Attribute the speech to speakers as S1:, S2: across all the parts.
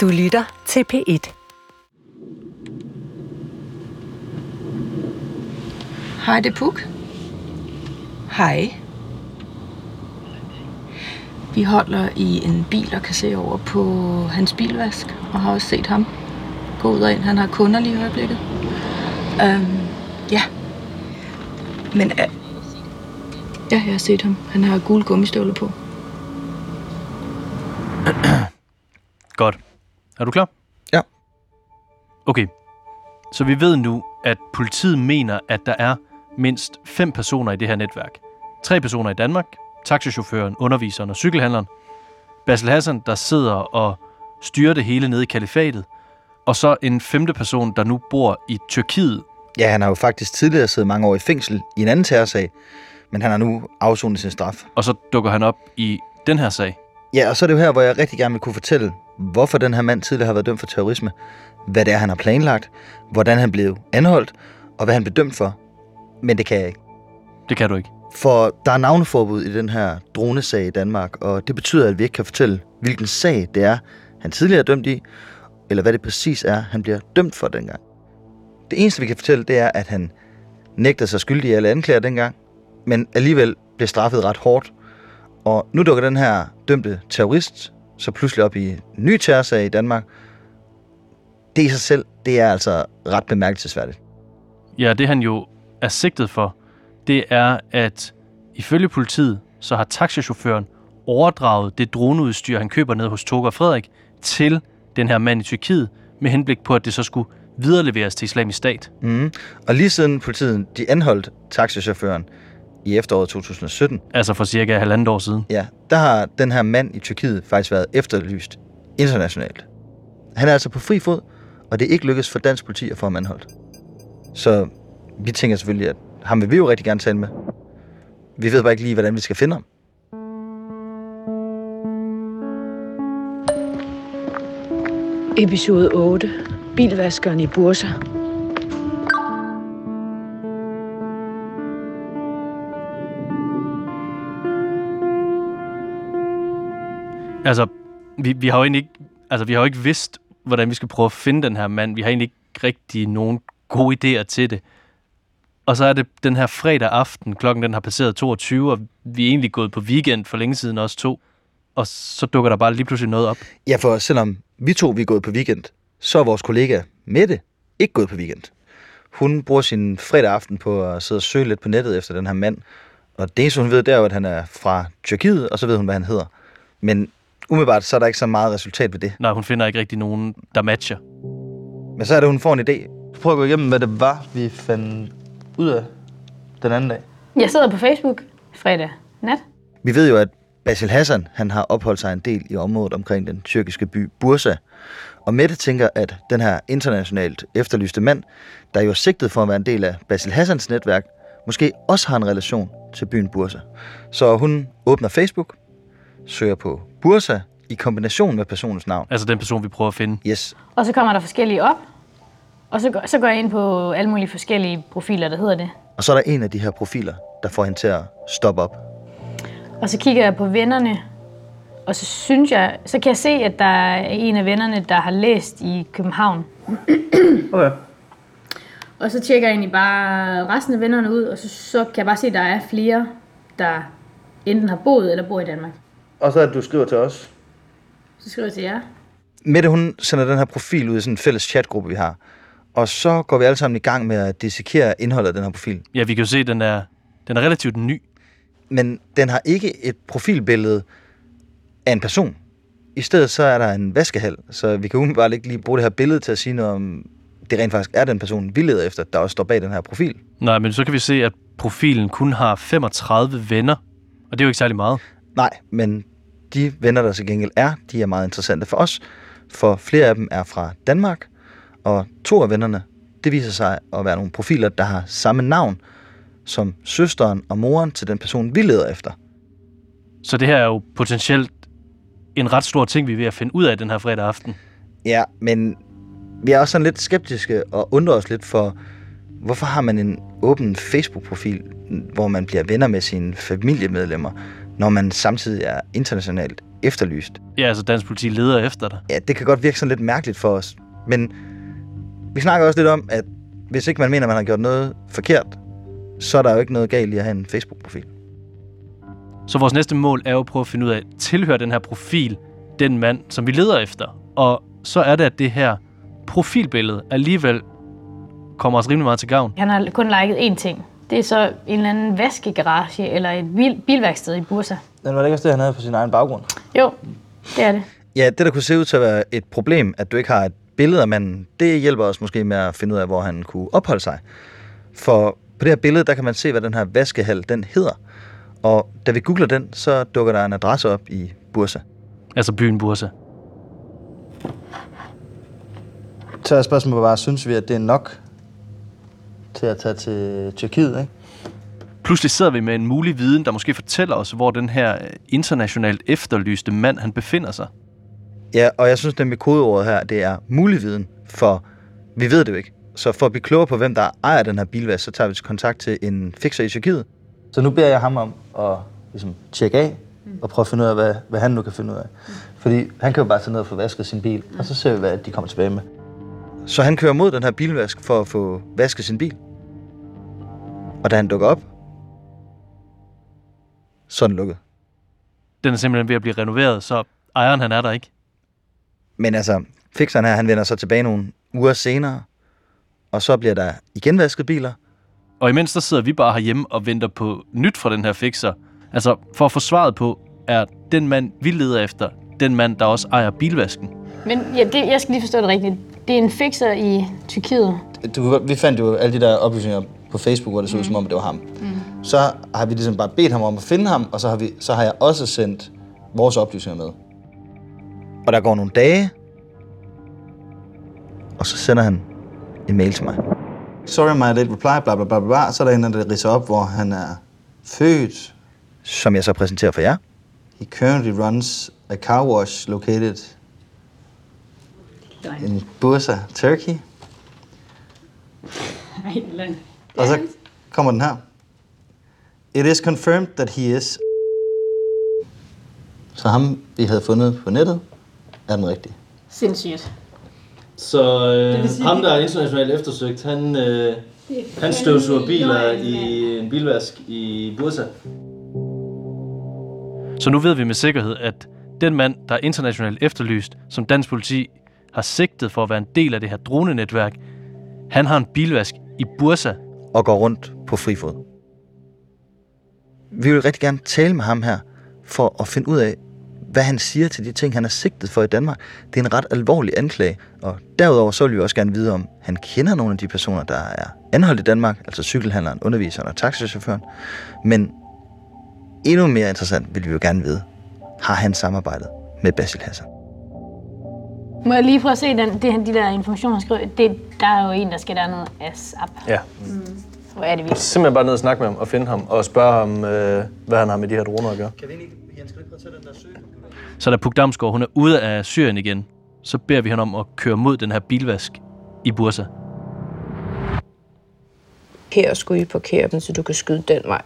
S1: Du lytter til P1.
S2: Hej, det er Puk. Hej. Vi holder i en bil og kan se over på hans bilvask, og har også set ham gå ud og ind. Han har kunder lige i øjeblikket. Øhm, ja. Men uh, ja, jeg har set ham. Han har gule gummistøvler på.
S3: Godt. Er du klar?
S4: Ja.
S3: Okay. Så vi ved nu, at politiet mener, at der er mindst fem personer i det her netværk. Tre personer i Danmark, taxichaufføren, underviseren og cykelhandleren. Basil Hassan, der sidder og styrer det hele nede i kalifatet. Og så en femte person, der nu bor i Tyrkiet.
S4: Ja, han har jo faktisk tidligere siddet mange år i fængsel i en anden terrorsag, men han har nu afsonet sin straf.
S3: Og så dukker han op i den her sag.
S4: Ja, og så er det jo her, hvor jeg rigtig gerne vil kunne fortælle, hvorfor den her mand tidligere har været dømt for terrorisme, hvad det er, han har planlagt, hvordan han blev anholdt, og hvad han blev dømt for. Men det kan jeg ikke.
S3: Det kan du ikke.
S4: For der er navneforbud i den her dronesag i Danmark, og det betyder, at vi ikke kan fortælle, hvilken sag det er, han tidligere er dømt i, eller hvad det præcis er, han bliver dømt for dengang. Det eneste, vi kan fortælle, det er, at han nægtede sig skyldig i alle anklager dengang, men alligevel blev straffet ret hårdt. Og nu dukker den her dømte terrorist så pludselig op i ny terrorsag i Danmark. Det i sig selv, det er altså ret bemærkelsesværdigt.
S3: Ja, det han jo er sigtet for, det er, at ifølge politiet, så har taxichaufføren overdraget det droneudstyr, han køber ned hos Toga Frederik, til den her mand i Tyrkiet, med henblik på, at det så skulle videreleveres til islamisk stat.
S4: Mm. Og lige siden politiet de anholdt taxichaufføren i efteråret 2017,
S3: Altså for cirka halvandet år siden.
S4: ja, der har den her mand i Tyrkiet faktisk været efterlyst internationalt. Han er altså på fri fod, og det er ikke lykkedes for dansk politi at få ham anholdt. Så vi tænker selvfølgelig, at ham vil vi jo rigtig gerne tale med. Vi ved bare ikke lige, hvordan vi skal finde ham.
S2: Episode 8. Bilvaskeren i Bursa.
S3: Altså, vi, vi har jo egentlig ikke, altså, vi har jo ikke vidst, hvordan vi skal prøve at finde den her mand. Vi har egentlig ikke rigtig nogen gode idéer til det. Og så er det den her fredag aften, klokken den har passeret 22, og vi er egentlig gået på weekend for længe siden også to. Og så dukker der bare lige pludselig noget op.
S4: Ja, for selvom vi to vi er gået på weekend, så er vores kollega Mette ikke gået på weekend. Hun bruger sin fredag aften på at sidde og søge lidt på nettet efter den her mand. Og det eneste, hun ved, det er jo, at han er fra Tyrkiet, og så ved hun, hvad han hedder. Men umiddelbart, så er der ikke så meget resultat ved det.
S3: Nej, hun finder ikke rigtig nogen, der matcher.
S4: Men så er det, hun får en idé. Prøv at gå igennem, hvad det var, vi fandt ud af den anden dag.
S5: Jeg sidder på Facebook fredag nat.
S4: Vi ved jo, at Basil Hassan han har opholdt sig en del i området omkring den tyrkiske by Bursa. Og Mette tænker, at den her internationalt efterlyste mand, der jo er sigtet for at være en del af Basil Hassans netværk, måske også har en relation til byen Bursa. Så hun åbner Facebook, søger på Bursa i kombination med personens navn.
S3: Altså den person, vi prøver at finde.
S4: Yes.
S5: Og så kommer der forskellige op. Og så går, så går jeg ind på alle mulige forskellige profiler, der hedder det.
S4: Og så er der en af de her profiler, der får hende til at stoppe op.
S5: Og så kigger jeg på vennerne. Og så synes jeg, så kan jeg se, at der er en af vennerne, der har læst i København.
S4: Okay.
S5: Og så tjekker jeg egentlig bare resten af vennerne ud, og så, så kan jeg bare se, at der er flere, der enten har boet eller bor i Danmark.
S4: Og så er det, du skriver til os.
S5: Så skriver jeg til jer.
S4: Mette, hun sender den her profil ud i sådan en fælles chatgruppe, vi har. Og så går vi alle sammen i gang med at dissekere indholdet af den her profil.
S3: Ja, vi kan jo se, at den er, den er relativt ny.
S4: Men den har ikke et profilbillede af en person. I stedet så er der en vaskehal, så vi kan umiddelbart ikke lige bruge det her billede til at sige noget om, det rent faktisk er den person, vi leder efter, der også står bag den her profil.
S3: Nej, men så kan vi se, at profilen kun har 35 venner. Og det er jo ikke særlig meget.
S4: Nej, men de venner, der til gengæld er, de er meget interessante for os, for flere af dem er fra Danmark, og to af vennerne, det viser sig at være nogle profiler, der har samme navn som søsteren og moren til den person, vi leder efter.
S3: Så det her er jo potentielt en ret stor ting, vi er ved at finde ud af den her fredag aften.
S4: Ja, men vi er også sådan lidt skeptiske og undrer os lidt for, hvorfor har man en åben Facebook-profil, hvor man bliver venner med sine familiemedlemmer, når man samtidig er internationalt efterlyst.
S3: Ja, altså dansk politi leder efter dig.
S4: Ja, det kan godt virke sådan lidt mærkeligt for os. Men vi snakker også lidt om, at hvis ikke man mener, man har gjort noget forkert, så er der jo ikke noget galt i at have en Facebook-profil.
S3: Så vores næste mål er jo at prøve at finde ud af, tilhører den her profil den mand, som vi leder efter? Og så er det, at det her profilbillede alligevel kommer os rimelig meget til gavn.
S5: Han har kun liket én ting. Det er så en eller anden vaskegarage eller et bil, bilværksted i Bursa.
S4: Den var det ikke også det, han havde på sin egen baggrund?
S5: Jo, det er det.
S4: Ja, det der kunne se ud til at være et problem, at du ikke har et billede af manden, det hjælper os måske med at finde ud af, hvor han kunne opholde sig. For på det her billede, der kan man se, hvad den her vaskehal, den hedder. Og da vi googler den, så dukker der en adresse op i Bursa.
S3: Altså byen Bursa.
S4: Så er spørgsmålet bare, synes vi, at det er nok til at tage til Tyrkiet, ikke?
S3: Pludselig sidder vi med en mulig viden, der måske fortæller os, hvor den her øh, internationalt efterlyste mand, han befinder sig.
S4: Ja, og jeg synes nemlig kodeordet her, det er mulig viden, for vi ved det jo ikke. Så for at blive klogere på, hvem der ejer den her bilvask, så tager vi til kontakt til en fixer i Tyrkiet. Så nu beder jeg ham om at ligesom, tjekke af og prøve at finde ud af, hvad, hvad han nu kan finde ud af. Fordi han kan jo bare tage ned og få vasket sin bil, og så ser vi, hvad de kommer tilbage med. Så han kører mod den her bilvask for at få vasket sin bil. Og da han dukker op, så er den lukket.
S3: Den er simpelthen ved at blive renoveret, så ejeren han er der ikke.
S4: Men altså, fixeren her, han vender så tilbage nogle uger senere, og så bliver der igen vasket biler,
S3: Og imens der sidder vi bare herhjemme og venter på nyt fra den her fixer. Altså for at få svaret på, er den mand, vi leder efter, den mand, der også ejer bilvasken.
S5: Men ja, det, jeg skal lige forstå det rigtigt. Det er en fixer i Tyrkiet.
S4: du, vi fandt jo alle de der oplysninger på Facebook, hvor det så ud som om, det var ham. Mm. Så har vi ligesom bare bedt ham om at finde ham, og så har, vi, så har jeg også sendt vores oplysninger med. Og der går nogle dage, og så sender han en mail til mig. Sorry, my late reply, bla bla bla bla. Så er der en, der ridser op, hvor han er født. Som jeg så præsenterer for jer. He currently runs a car wash located in Bursa, Turkey. Og så kommer den her. It is confirmed that he is... Så ham, vi havde fundet på nettet, er den rigtige.
S5: Sindssygt.
S3: Så øh,
S5: sige,
S3: ham, der er internationalt eftersøgt, han, øh, han støvsuger biler i en bilvask i Bursa. Så nu ved vi med sikkerhed, at den mand, der er internationalt efterlyst, som dansk politi har sigtet for at være en del af det her dronenetværk, han har en bilvask i Bursa.
S4: og går rundt på frifod. Vi vil rigtig gerne tale med ham her, for at finde ud af, hvad han siger til de ting, han er sigtet for i Danmark. Det er en ret alvorlig anklage, og derudover så vil vi også gerne vide, om han kender nogle af de personer, der er anholdt i Danmark, altså cykelhandleren, underviseren og taxichaufføren. Men endnu mere interessant vil vi jo gerne vide, har han samarbejdet med Basil Hassan?
S5: Må jeg lige prøve at se den, det, de der informationer, han skriver? Det, der er jo en, der skal der noget ass up.
S3: Ja.
S5: Hvor er det vildt.
S3: Simpelthen bare ned og snakke med ham og finde ham og spørge ham, øh, hvad han har med de her droner at gøre.
S4: Kan vi ikke, Jens, at tage den der søge?
S3: Så da Puk Damsgaard, hun er ude af Syrien igen, så beder vi hende om at køre mod den her bilvask i Bursa.
S1: Her skulle I parkere dem, så du kan skyde den vej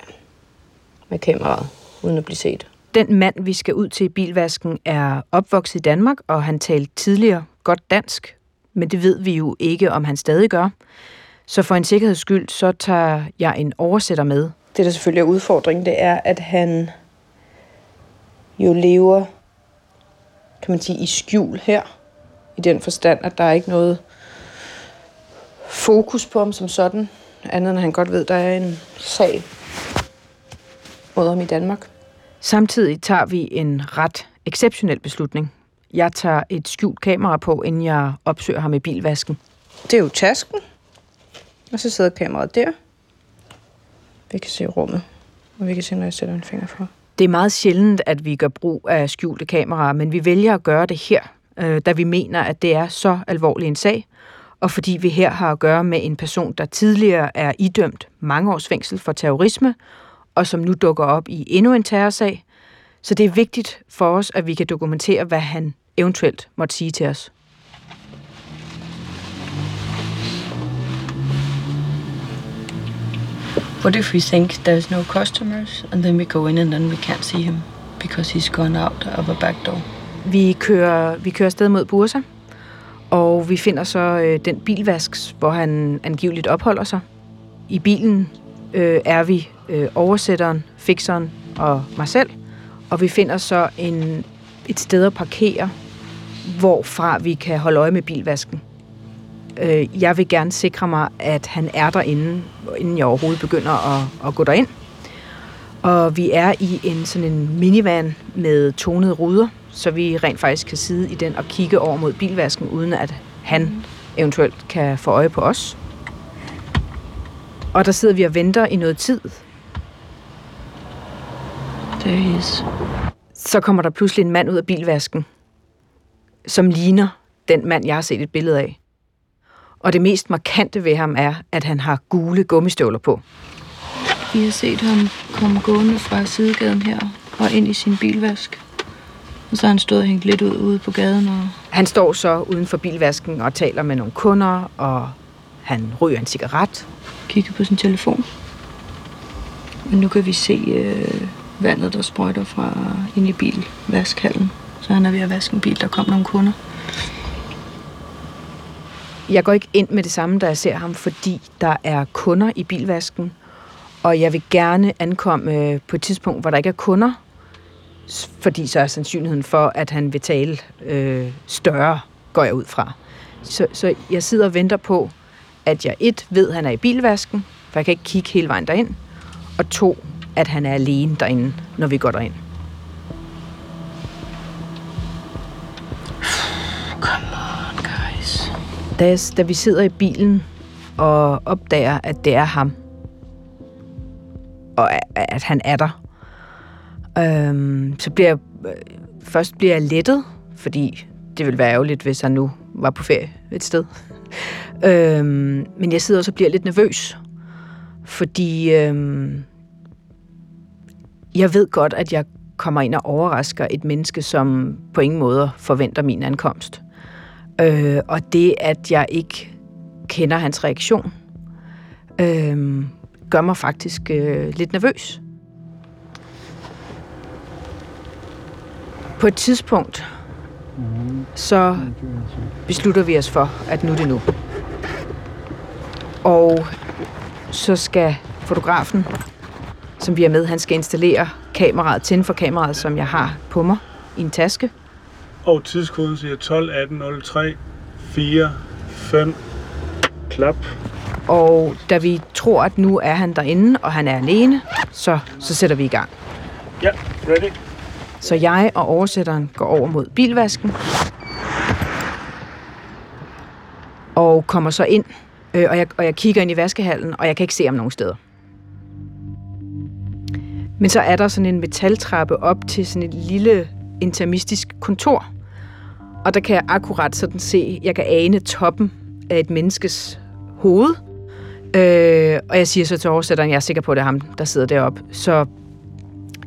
S1: med kameraet, uden at blive set.
S6: Den mand, vi skal ud til i bilvasken, er opvokset i Danmark, og han talte tidligere godt dansk, men det ved vi jo ikke, om han stadig gør. Så for en sikkerheds skyld, så tager jeg en oversætter med.
S1: Det, der selvfølgelig er udfordringen, det er, at han jo lever, kan man sige, i skjul her. I den forstand, at der er ikke noget fokus på ham som sådan, andet end han godt ved, der er en sag mod ham i Danmark.
S6: Samtidig tager vi en ret exceptionel beslutning. Jeg tager et skjult kamera på, inden jeg opsøger ham i bilvasken.
S1: Det er jo tasken, og så sidder kameraet der. Vi kan se rummet, og vi kan se, når jeg sætter en finger for.
S6: Det er meget sjældent, at vi gør brug af skjulte kameraer, men vi vælger at gøre det her, øh, da vi mener, at det er så alvorlig en sag, og fordi vi her har at gøre med en person, der tidligere er idømt mange års fængsel for terrorisme, og som nu dukker op i endnu en terrorsag. Så det er vigtigt for os, at vi kan dokumentere, hvad han eventuelt måtte sige til os.
S2: What if we think there's no customers, and then we go in and then we can't see him because he's gone out of a back door?
S6: Vi kører, vi kører afsted mod Bursa, og vi finder så øh, den bilvask, hvor han angiveligt opholder sig. I bilen øh, er vi øh, oversætteren, fixeren og mig selv, og vi finder så en, et sted at parkere, hvorfra vi kan holde øje med bilvasken. Øh, jeg vil gerne sikre mig, at han er derinde, inden jeg overhovedet begynder at, at gå derind. Og vi er i en sådan en minivan med tonede ruder, så vi rent faktisk kan sidde i den og kigge over mod bilvasken, uden at han eventuelt kan få øje på os. Og der sidder vi og venter i noget tid.
S2: Is.
S6: Så kommer der pludselig en mand ud af bilvasken, som ligner den mand, jeg har set et billede af. Og det mest markante ved ham er, at han har gule gummistøvler på.
S2: Vi har set ham komme gående fra sidegaden her og ind i sin bilvask. Og så har han stået og hængt lidt ud ude på gaden og
S6: Han står så uden for bilvasken og taler med nogle kunder, og han ryger en cigaret
S2: kigger på sin telefon. Men nu kan vi se øh, vandet, der sprøjter fra ind i bilvaskhallen. Så han er ved at vaske en bil, der kom nogle kunder.
S6: Jeg går ikke ind med det samme, da jeg ser ham, fordi der er kunder i bilvasken, og jeg vil gerne ankomme øh, på et tidspunkt, hvor der ikke er kunder, fordi så er sandsynligheden for, at han vil tale øh, større, går jeg ud fra. Så, så jeg sidder og venter på, at jeg et ved, at han er i bilvasken, for jeg kan ikke kigge hele vejen derind, og to, at han er alene derinde, når vi går derind.
S2: Guys.
S6: Da, jeg, da vi sidder i bilen og opdager, at det er ham, og at han er der, øhm, så bliver jeg, øh, først bliver jeg lettet, fordi det ville være ærgerligt, hvis han nu var på ferie et sted øhm, men jeg sidder også og bliver lidt nervøs, fordi øhm, jeg ved godt, at jeg kommer ind og overrasker et menneske, som på ingen måde forventer min ankomst. Øh, og det, at jeg ikke kender hans reaktion, øh, gør mig faktisk øh, lidt nervøs. På et tidspunkt, så beslutter vi os for, at nu er det nu. Og så skal fotografen, som vi er med, han skal installere kameraet, tænde for kameraet, som jeg har på mig i en taske.
S7: Og tidskoden siger 12 18 03 4 5 klap.
S6: Og da vi tror, at nu er han derinde, og han er alene, så, så sætter vi i gang.
S7: Ja, ready?
S6: Så jeg og oversætteren går over mod bilvasken. Og kommer så ind, øh, og, jeg, og jeg kigger ind i vaskehallen, og jeg kan ikke se ham nogen steder. Men så er der sådan en metaltrappe op til sådan et lille intermistisk kontor. Og der kan jeg akkurat sådan se, jeg kan ane toppen af et menneskes hoved. Øh, og jeg siger så til oversætteren, jeg er sikker på, at det er ham, der sidder deroppe. Så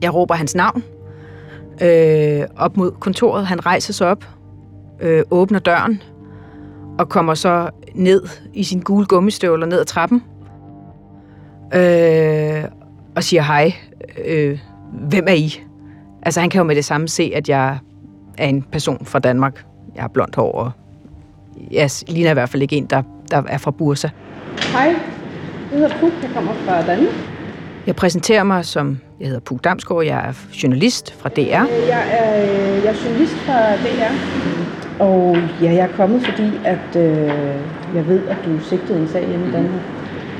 S6: jeg råber hans navn øh, op mod kontoret. Han rejser sig op, øh, åbner døren og kommer så ned i sin gule gummistøvler ned ad trappen. Øh, og siger hej. Øh, hvem er I? Altså han kan jo med det samme se, at jeg er en person fra Danmark. Jeg har blondt hår, og jeg ligner i hvert fald ikke en, der, der er fra Bursa.
S1: Hej, jeg hedder Puk, jeg kommer fra Danmark.
S6: Jeg præsenterer mig som, jeg hedder Puk Damsgaard, jeg er journalist fra DR.
S1: Jeg er, øh, jeg er journalist fra DR. Og ja, jeg er kommet, fordi at, øh, jeg ved, at du sigtet i en sag hjemme i Danmark.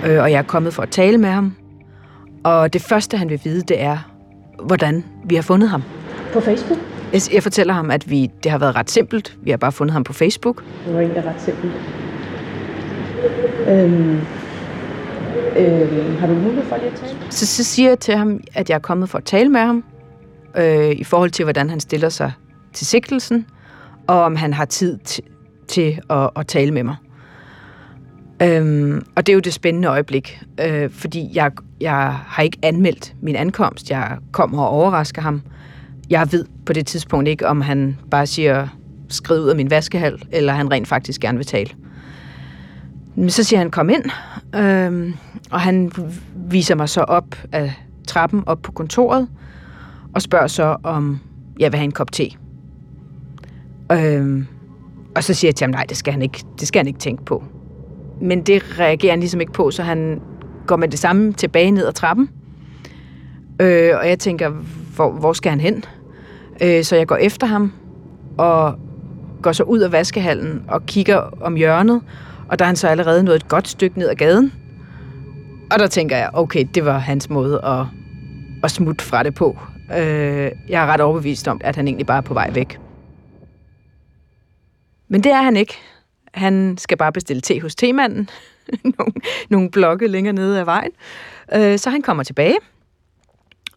S6: øh, og jeg er kommet for at tale med ham. Og det første, han vil vide, det er, hvordan vi har fundet ham.
S1: På Facebook.
S6: Jeg, jeg fortæller ham, at vi, det har været ret simpelt. Vi har bare fundet ham på Facebook.
S1: Det var egentlig ret simpelt. Øhm, Øh, har du mulighed for lige at tale?
S6: Så, så siger jeg til ham, at jeg er kommet for at tale med ham, øh, i forhold til, hvordan han stiller sig til sigtelsen, og om han har tid t- til at, at tale med mig. Øhm, og det er jo det spændende øjeblik, øh, fordi jeg, jeg har ikke anmeldt min ankomst. Jeg kommer og overrasker ham. Jeg ved på det tidspunkt ikke, om han bare siger, skriv ud af min vaskehal, eller han rent faktisk gerne vil tale. Men så siger han, kom ind. Øhm, og han viser mig så op af trappen op på kontoret, og spørger så, om jeg vil have en kop te. Øhm, og så siger jeg til ham, nej, det skal han ikke, det skal han ikke tænke på. Men det reagerer han ligesom ikke på, så han går med det samme tilbage ned ad trappen. Øh, og jeg tænker, hvor, hvor skal han hen? Øh, så jeg går efter ham, og går så ud af vaskehallen og kigger om hjørnet, og der er han så allerede nået et godt stykke ned ad gaden. Og der tænker jeg, okay, det var hans måde at, at smutte fra det på. Øh, jeg er ret overbevist om, at han egentlig bare er på vej væk. Men det er han ikke. Han skal bare bestille te hos temanden. nogle, nogle blokke længere nede ad vejen. Øh, så han kommer tilbage,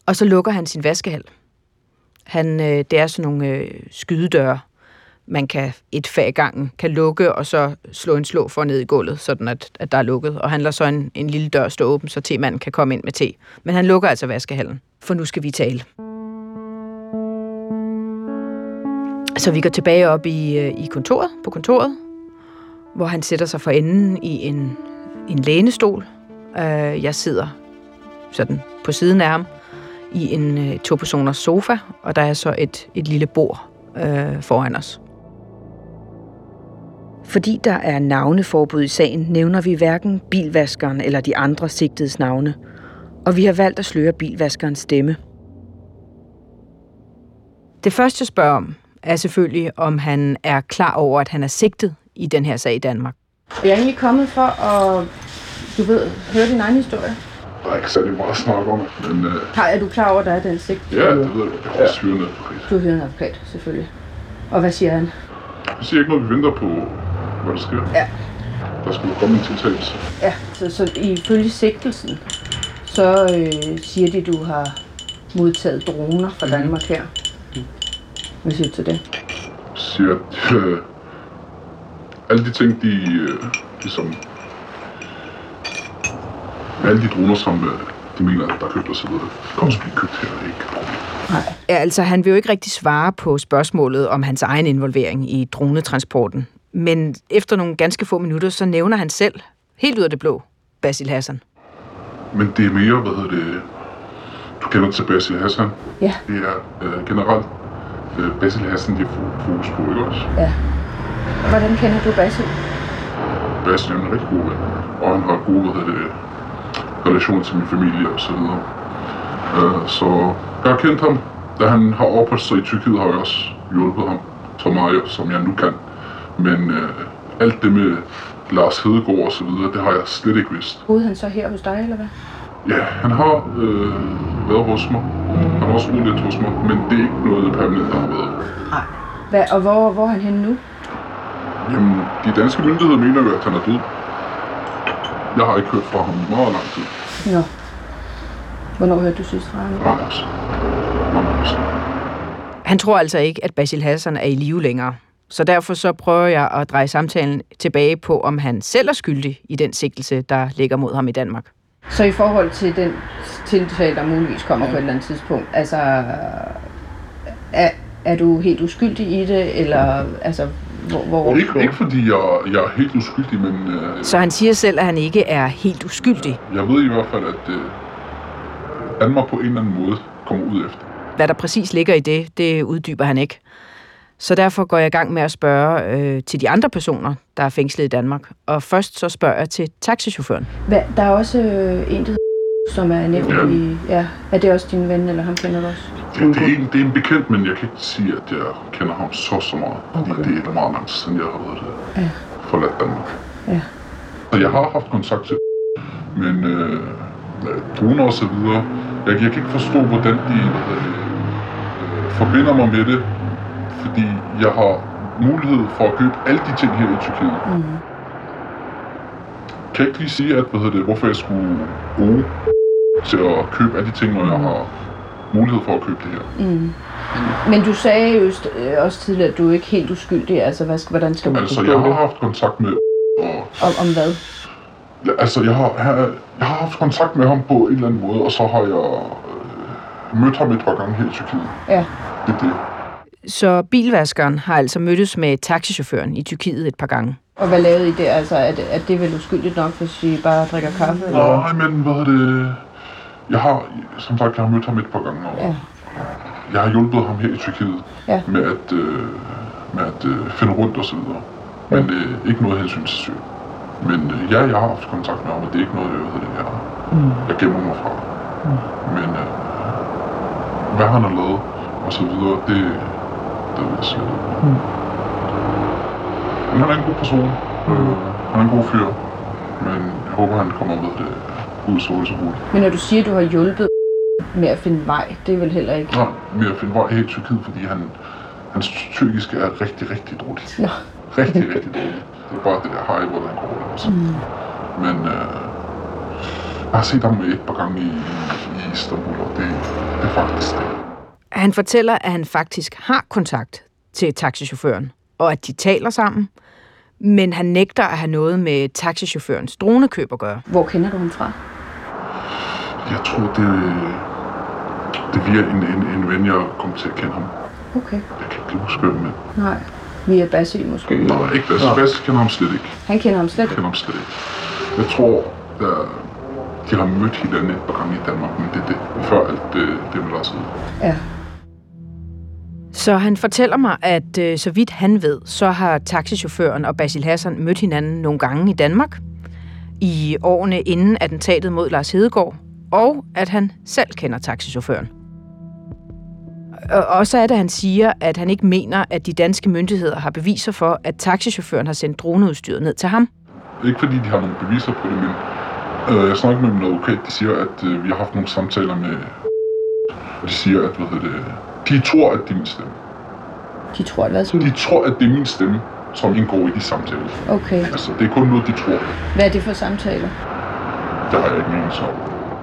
S6: og så lukker han sin vaskehal. Han, øh, det er sådan nogle øh, skydedøre, man kan et fag i gangen kan lukke, og så slå en slå for ned i gulvet, sådan at, at der er lukket. Og han lader så en, en lille dør stå åben, så temanden kan komme ind med te. Men han lukker altså vaskehallen, for nu skal vi tale. Så vi går tilbage op i, øh, i kontoret, på kontoret, hvor han sætter sig for enden i en, en lænestol. Øh, jeg sidder sådan på siden af ham i en øh, to-personers sofa, og der er så et, et lille bord øh, foran os. Fordi der er navneforbud i sagen, nævner vi hverken bilvaskeren eller de andre sigtedes navne, og vi har valgt at sløre bilvaskerens stemme. Det første, jeg spørger om, er selvfølgelig, om han er klar over, at han er sigtet i den her sag i Danmark.
S1: Jeg er egentlig kommet for at, du ved, høre din egen historie.
S8: Der er ikke særlig meget at snakke om, men uh,
S1: Har, er du klar over, at der er den sigt?
S8: ja, det ved jeg. Jeg har også hyret en advokat.
S1: Du har hørt en advokat, selvfølgelig. Og hvad siger han?
S8: Jeg siger ikke noget, vi venter på, hvad der sker.
S1: Ja.
S8: Der skulle komme en tiltagelse.
S1: Ja, så, så ifølge sigtelsen, så øh, siger de, du har modtaget droner fra Danmark her. Hvad siger du til det?
S8: Jeg siger, at øh, alle de ting, de øh, ligesom... Alle de droner, som øh, de mener, der er købt og så videre, kan også blive købt her, ikke problem.
S6: Ja, altså, han vil jo ikke rigtig svare på spørgsmålet om hans egen involvering i dronetransporten. Men efter nogle ganske få minutter, så nævner han selv, helt ud af det blå, Basil Hassan.
S8: Men det er mere, hvad hedder det... Du kender til Basil Hassan.
S1: Ja.
S8: Det er øh, generelt øh, Basil Hassan, de får fokus på, ikke også?
S1: Ja. Hvordan kender du Basil?
S8: Bastian er en rigtig god ven, og han har gode hvad hedder det, relationer til min familie og så videre. Uh, så jeg har kendt ham, da han har opholdt sig i Tyrkiet, har jeg også hjulpet ham så meget, som jeg nu kan. Men uh, alt det med Lars Hedegaard og så videre, det har jeg slet ikke vidst.
S1: Boede han så her hos dig, eller hvad?
S8: Ja, han har øh, været hos mig. Han har også boet lidt hos mig, men det er ikke noget permanent, der har været.
S1: Nej. Hvad, og hvor, hvor er han henne nu?
S8: Jamen, de danske myndigheder mener jo, at han er død. Jeg har ikke hørt fra ham i meget lang tid.
S1: Nå. Hvornår hørte du sidst fra ham?
S8: År siden.
S6: Han tror altså ikke, at Basil Hassan er i live længere. Så derfor så prøver jeg at dreje samtalen tilbage på, om han selv er skyldig i den sigtelse, der ligger mod ham i Danmark.
S1: Så i forhold til den tiltale, der muligvis kommer ja. på et eller andet tidspunkt, altså, er, er du helt uskyldig i det, eller altså, hvor... hvor
S8: Ikke, ikke fordi jeg, jeg er helt uskyldig, men øh,
S6: Så han siger selv, at han ikke er helt uskyldig.
S8: jeg ved i hvert fald, at øh, Danmark på en eller anden måde kommer ud efter.
S6: Hvad der præcis ligger i det, det uddyber han ikke. Så derfor går jeg i gang med at spørge øh, til de andre personer, der er fængslet i Danmark. Og først så spørger jeg til taxichaufføren.
S1: Hvad, der er også øh, en, der som er nævnt
S8: Ja.
S1: i... Ja, er det også din ven, eller ham kender du også?
S8: Det, det, er en, det er en bekendt, men jeg kan ikke sige, at jeg kender ham så så meget. Fordi
S1: Okay.
S8: det er meget lang tid siden, jeg har været
S1: Ja.
S8: forladt Danmark.
S1: Ja.
S8: Så jeg har haft kontakt til men øh, droner og så videre. Jeg, jeg kan ikke forstå, hvordan de øh, forbinder mig med det, fordi jeg har mulighed for at købe alle de ting her i Tyrkiet.
S1: Mm.
S8: Kan jeg ikke lige sige, at, hvad hedder det, hvorfor jeg skulle bruge til at købe alle de ting, når jeg har mulighed for at købe det her.
S1: Mm. Men du sagde jo øh, også tidligere, at du er ikke helt uskyldig. Altså, hvad hvordan skal man
S8: Altså, jeg har haft kontakt med og
S1: Om, om hvad?
S8: Altså, jeg har, jeg, jeg har haft kontakt med ham på en eller anden måde, og så har jeg øh, mødt ham et par gange her i Tyrkiet.
S1: Ja.
S8: Det er det.
S6: Så bilvaskeren har altså mødtes med taxichaufføren i Tyrkiet et par gange.
S1: Og hvad lavede I der? Altså, er det, er det vel uskyldigt nok, hvis I bare drikker kaffe? Eller?
S8: Nej, men hvad er det... Jeg har, som sagt, jeg har mødt ham et par gange, og
S1: Ja.
S8: jeg har hjulpet ham her i Tyrkiet
S1: Ja.
S8: med at, øh, med at øh, finde rundt og så videre. Men øh, ikke noget hensyn til Syrien. Men øh, ja, jeg har haft kontakt med ham, og det er ikke noget, jeg, det, jeg,
S1: Mm.
S8: jeg gemmer mig fra. Men øh, hvad han har lavet og så videre, det, ikke.
S1: Mm.
S8: Men han er en god person. Øh, han er en god fyr. Men jeg håber, han kommer med det ud så hurtigt så hurtigt.
S1: Men når du siger, at du har hjulpet med at finde vej, det er vel heller ikke...
S8: Nej, med at finde vej her i Tyrkiet, fordi han, hans tyrkiske er rigtig, rigtig dårligt.
S1: Nå.
S8: Rigtig, rigtig dårligt. Det er bare det der hej, hvordan går det. Altså.
S1: Mm.
S8: Men øh, jeg har set ham et par gange i, i Istanbul, og det, det er faktisk det.
S6: Han fortæller, at han faktisk har kontakt til taxichaufføren, og at de taler sammen, men han nægter at have noget med taxichaufførens dronekøb at gøre.
S1: Hvor kender du ham fra?
S8: Jeg tror, det, det er via en, en, en ven, jeg kom til at kende ham.
S1: Okay.
S8: Jeg kan ikke huske, hvem, men...
S1: Nej. Via Basil måske?
S8: Nej, ikke Bass. Bass kender ham slet ikke.
S1: Han kender ham slet
S8: Jeg kender ham slet ikke. Jeg tror, der, de har mødt hinanden et par gange i Danmark, men det er det. Før alt det, det med deres
S1: Ja.
S6: Så han fortæller mig, at øh, så vidt han ved, så har taxichaufføren og Basil Hassan mødt hinanden nogle gange i Danmark i årene inden attentatet mod Lars Hedegaard, og at han selv kender taxichaufføren. Og også er det, at han siger, at han ikke mener, at de danske myndigheder har beviser for, at taxichaufføren har sendt droneudstyret ned til ham.
S8: Ikke fordi de har nogle beviser på det, men øh, jeg snakker med min advokat, de siger, at øh, vi har haft nogle samtaler med... Og de siger, at hvad hedder det, de tror, at det er min stemme.
S1: De tror, hvad
S8: De tror, at det er min stemme, som indgår i de samtaler.
S1: Okay.
S8: Altså, det er kun noget, de tror.
S1: Hvad er det for samtaler?
S8: Det har jeg ikke mening om.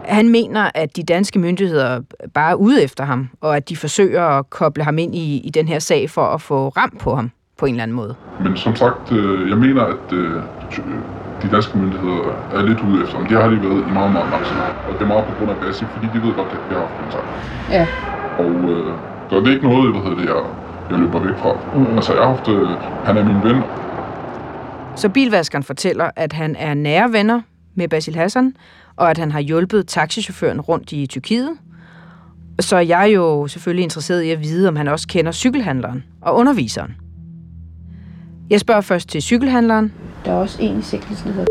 S6: Han mener, at de danske myndigheder bare er ude efter ham, og at de forsøger at koble ham ind i, i den her sag for at få ram på ham på en eller anden måde.
S8: Men som sagt, øh, jeg mener, at øh, de danske myndigheder er lidt ude efter ham. Det har de været i meget, meget lang tid. Og det er meget på grund af Bassi, fordi de ved godt, at vi har haft kontakt.
S1: Ja.
S8: Og øh, så det er ikke noget, hvad hedder det, jeg, jeg løber væk fra. Mm. Altså, jeg har haft, øh, han er min ven,
S6: Så bilvaskeren fortæller, at han er nære venner med Basil Hassan, og at han har hjulpet taxichaufføren rundt i Tyrkiet. Så er jeg jo selvfølgelig interesseret i at vide, om han også kender cykelhandleren og underviseren. Jeg spørger først til cykelhandleren.
S1: Der er også en i sigtelsen, der hedder...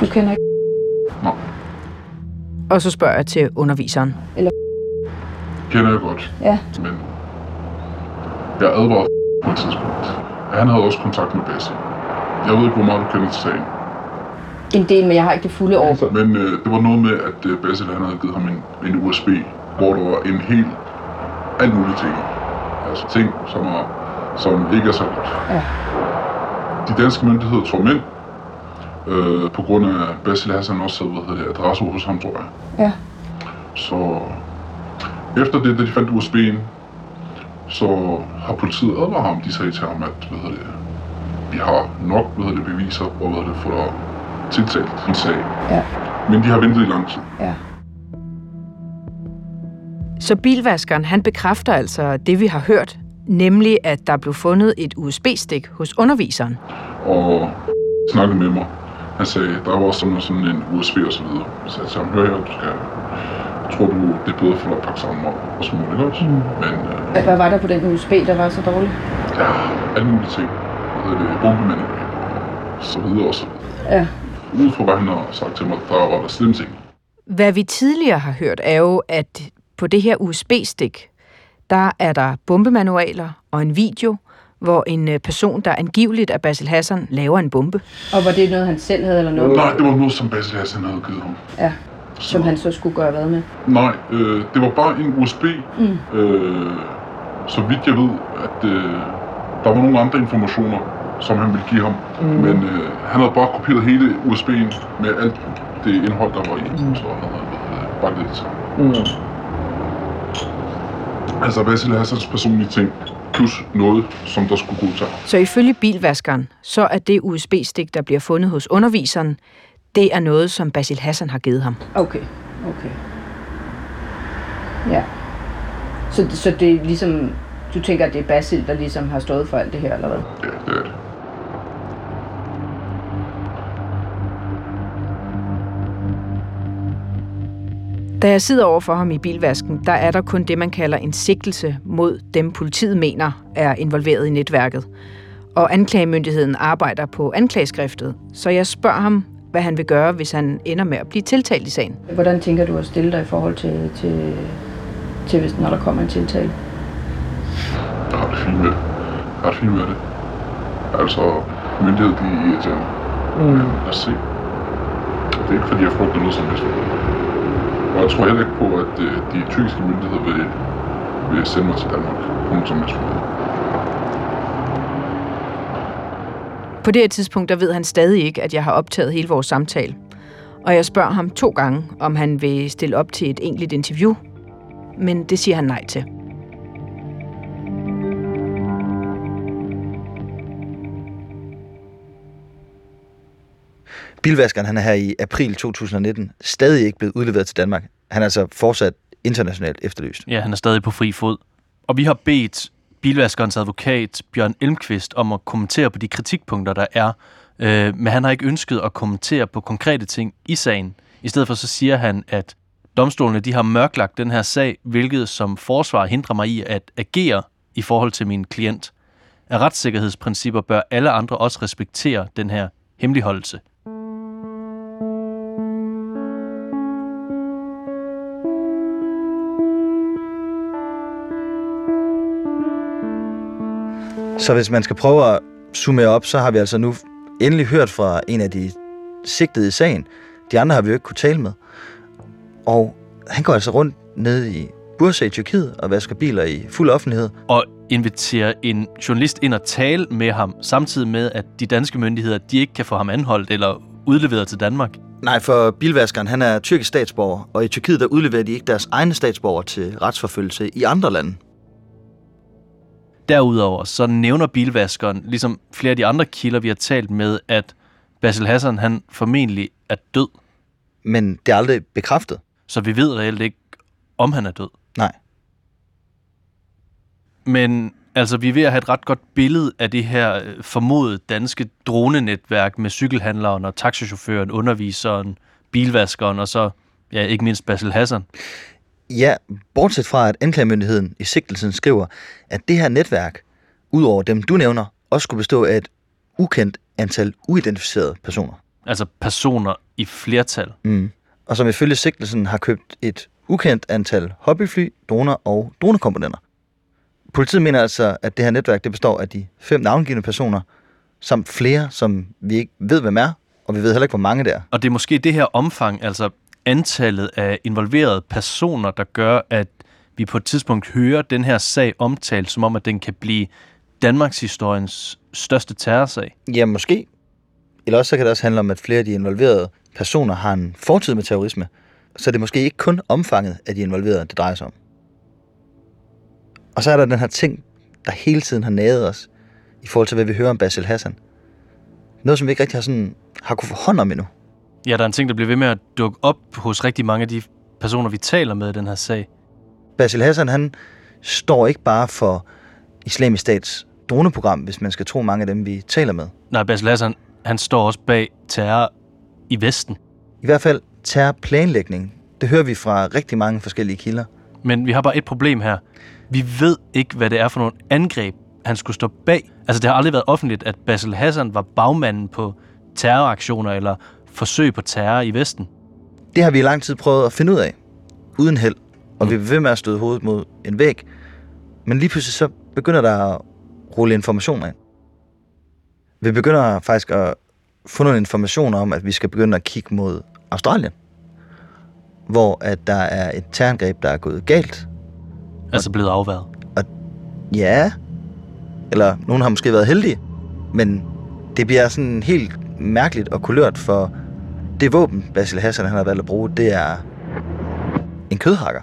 S1: Du kender ikke...
S6: Og så spørger jeg til underviseren.
S8: kender jeg godt.
S1: Ja.
S8: Men jeg advarede på et tidspunkt. Han havde også kontakt med Bassi. Jeg ved ikke, hvor meget du kender til sagen.
S1: En del, men jeg har ikke det fulde år.
S8: Men øh, det var noget med, at øh, Basil han havde givet ham en, en USB, hvor der var en hel, alt mulige ting. Altså ting, som, er, som ikke er så godt.
S1: Ja.
S8: De danske myndigheder tog ham ind, øh, på grund af Basil Hassan også havde hvad hedder det, adresse hos ham, tror jeg.
S1: Ja.
S8: Så efter det, da de fandt USB'en, så har politiet advaret ham. De sagde til ham, at hvad hedder det, vi har nok hvad hedder det, beviser, og hvad hedder det, for dig tiltalt en sag.
S1: Ja.
S8: Men de har ventet i lang tid.
S1: Ja.
S6: Så bilvaskeren, han bekræfter altså det, vi har hørt, nemlig at der blev fundet et USB-stik hos underviseren.
S8: Og snakkede med mig. Han sagde, der var også sådan, sådan en USB og så videre. Så jeg sagde, hør her, du skal... Tror du, det er bedre for dig at pakke sammen og, og så muligt også? Mm. Men øh,
S1: Hvad- var der på den USB, der var så dårlig?
S8: ja, alle mulige ting. Hvad hedder det? Bombemanual og så videre og så videre.
S1: Ja.
S8: Ud fra hvad han har sagt til mig, der var der slemme ting.
S6: Hvad vi tidligere har hørt, er jo, at på det her USB-stik, der er der bombemanualer og en video, hvor en øh, person, der angiveligt er Basil Hassan, laver en bombe.
S1: Og var det noget, han selv havde, eller noget?
S8: Nej, det var noget, som Basil Hassan havde givet ham.
S1: Ja. Som han så skulle gøre hvad med?
S8: Nej, øh, det var bare en USB.
S1: Mm.
S8: Øh, så vidt jeg ved, at øh, der var nogle andre informationer, som han ville give ham. Mm. Men øh, han havde bare kopieret hele USB'en med alt det indhold, der var i. Mm. Så han havde øh, bare det sammen.
S1: Mm.
S8: Altså Basil Hassans personlige ting, plus noget, som der skulle gå til.
S6: Så ifølge bilvaskeren, så er det USB-stik, der bliver fundet hos underviseren, det er noget, som Basil Hassan har givet ham.
S1: Okay, okay. Ja. Så, så det er ligesom, du tænker, at det er Basil, der ligesom har stået for alt det her, eller hvad?
S8: Ja, det er det.
S6: Da jeg sidder over for ham i bilvasken, der er der kun det, man kalder en sigtelse mod dem, politiet mener er involveret i netværket. Og anklagemyndigheden arbejder på anklageskriftet, så jeg spørger ham, hvad han vil gøre, hvis han ender med at blive tiltalt i sagen.
S2: Hvordan tænker du at stille dig i forhold til, til, til hvis, når der kommer en tiltale?
S8: Jeg har det fint med det. Jeg har det fint med det. Altså, myndighed, de er irriterende. Mm. Lad os se. Det er ikke fordi, jeg frygter noget som helst. Og jeg tror heller ikke på, at øh, de tyrkiske myndigheder vil, vil sende mig til Danmark på nogen som helst måde.
S6: På det her tidspunkt, der ved han stadig ikke, at jeg har optaget hele vores samtale. Og jeg spørger ham to gange, om han vil stille op til et enkelt interview. Men det siger han nej til.
S4: Bilvaskeren han er her i april 2019 stadig ikke blevet udleveret til Danmark. Han er altså fortsat internationalt efterlyst.
S3: Ja, han er stadig på fri fod. Og vi har bedt bilvaskerens advokat Bjørn Elmqvist om at kommentere på de kritikpunkter, der er. Øh, men han har ikke ønsket at kommentere på konkrete ting i sagen. I stedet for så siger han, at domstolene de har mørklagt den her sag, hvilket som forsvar hindrer mig i at agere i forhold til min klient. Af retssikkerhedsprincipper bør alle andre også respektere den her hemmeligholdelse.
S4: Så hvis man skal prøve at summere op, så har vi altså nu endelig hørt fra en af de sigtede i sagen. De andre har vi jo ikke kunne tale med. Og han går altså rundt nede i Bursa i Tyrkiet og vasker biler i fuld offentlighed.
S3: Og inviterer en journalist ind og tale med ham, samtidig med, at de danske myndigheder de ikke kan få ham anholdt eller udleveret til Danmark.
S4: Nej, for bilvaskeren han er tyrkisk statsborger, og i Tyrkiet der udleverer de ikke deres egne statsborger til retsforfølgelse i andre lande.
S3: Derudover så nævner bilvaskeren, ligesom flere af de andre kilder, vi har talt med, at Basil Hassan han formentlig er død.
S4: Men det er aldrig bekræftet.
S3: Så vi ved reelt ikke, om han er død.
S4: Nej.
S3: Men altså, vi er ved at have et ret godt billede af det her øh, formodede danske dronenetværk med cykelhandleren og taxichaufføren, underviseren, bilvaskeren og så, ja, ikke mindst Basil Hassan.
S4: Ja, bortset fra, at anklagemyndigheden i sigtelsen skriver, at det her netværk, udover dem du nævner, også skulle bestå af et ukendt antal uidentificerede personer.
S3: Altså personer i flertal.
S4: Mm. Og som ifølge sigtelsen har købt et ukendt antal hobbyfly, droner og dronekomponenter. Politiet mener altså, at det her netværk det består af de fem navngivende personer, samt flere, som vi ikke ved, hvem er, og vi ved heller ikke, hvor mange det er.
S3: Og det er måske det her omfang, altså antallet af involverede personer, der gør, at vi på et tidspunkt hører den her sag omtalt, som om, at den kan blive Danmarks historiens største terrorsag.
S4: Ja, måske. Eller også så kan det også handle om, at flere af de involverede personer har en fortid med terrorisme. Så det er måske ikke kun omfanget af de involverede, det drejer sig om. Og så er der den her ting, der hele tiden har naget os, i forhold til, hvad vi hører om Basil Hassan. Noget, som vi ikke rigtig har, sådan, har kunne få hånd om endnu.
S3: Ja, der er en ting, der bliver ved med at dukke op hos rigtig mange af de personer, vi taler med i den her sag.
S4: Basil Hassan, han står ikke bare for islamisk stats droneprogram, hvis man skal tro mange af dem, vi taler med.
S3: Nej, Basil Hassan, han står også bag terror i Vesten.
S4: I hvert fald terrorplanlægning. Det hører vi fra rigtig mange forskellige kilder.
S3: Men vi har bare et problem her. Vi ved ikke, hvad det er for nogle angreb, han skulle stå bag. Altså, det har aldrig været offentligt, at Basil Hassan var bagmanden på terroraktioner eller forsøg på terror i Vesten.
S4: Det har vi i lang tid prøvet at finde ud af, uden held. Og mm. vi er ved med at støde hovedet mod en væg. Men lige pludselig så begynder der at rulle informationer ind. Vi begynder faktisk at få nogle informationer om, at vi skal begynde at kigge mod Australien. Hvor at der er et terrorangreb, der er gået galt.
S3: Altså blevet afværet.
S4: Ja, eller nogen har måske været heldige, men det bliver sådan helt mærkeligt og kulørt, for det våben, Basil Hassan han har valgt at bruge, det er en kødhakker.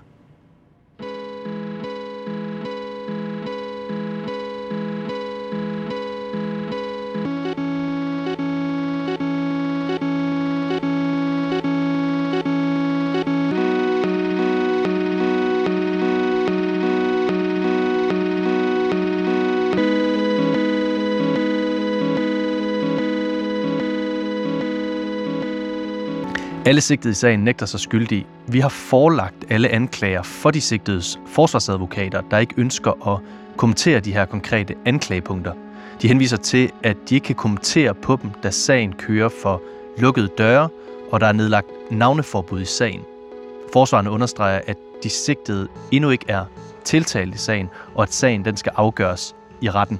S3: Alle sigtede i sagen nægter sig skyldige. Vi har forelagt alle anklager for de sigtedes forsvarsadvokater, der ikke ønsker at kommentere de her konkrete anklagepunkter. De henviser til, at de ikke kan kommentere på dem, da sagen kører for lukkede døre, og der er nedlagt navneforbud i sagen. Forsvarerne understreger, at de sigtede endnu ikke er tiltalt i sagen, og at sagen den skal afgøres i retten.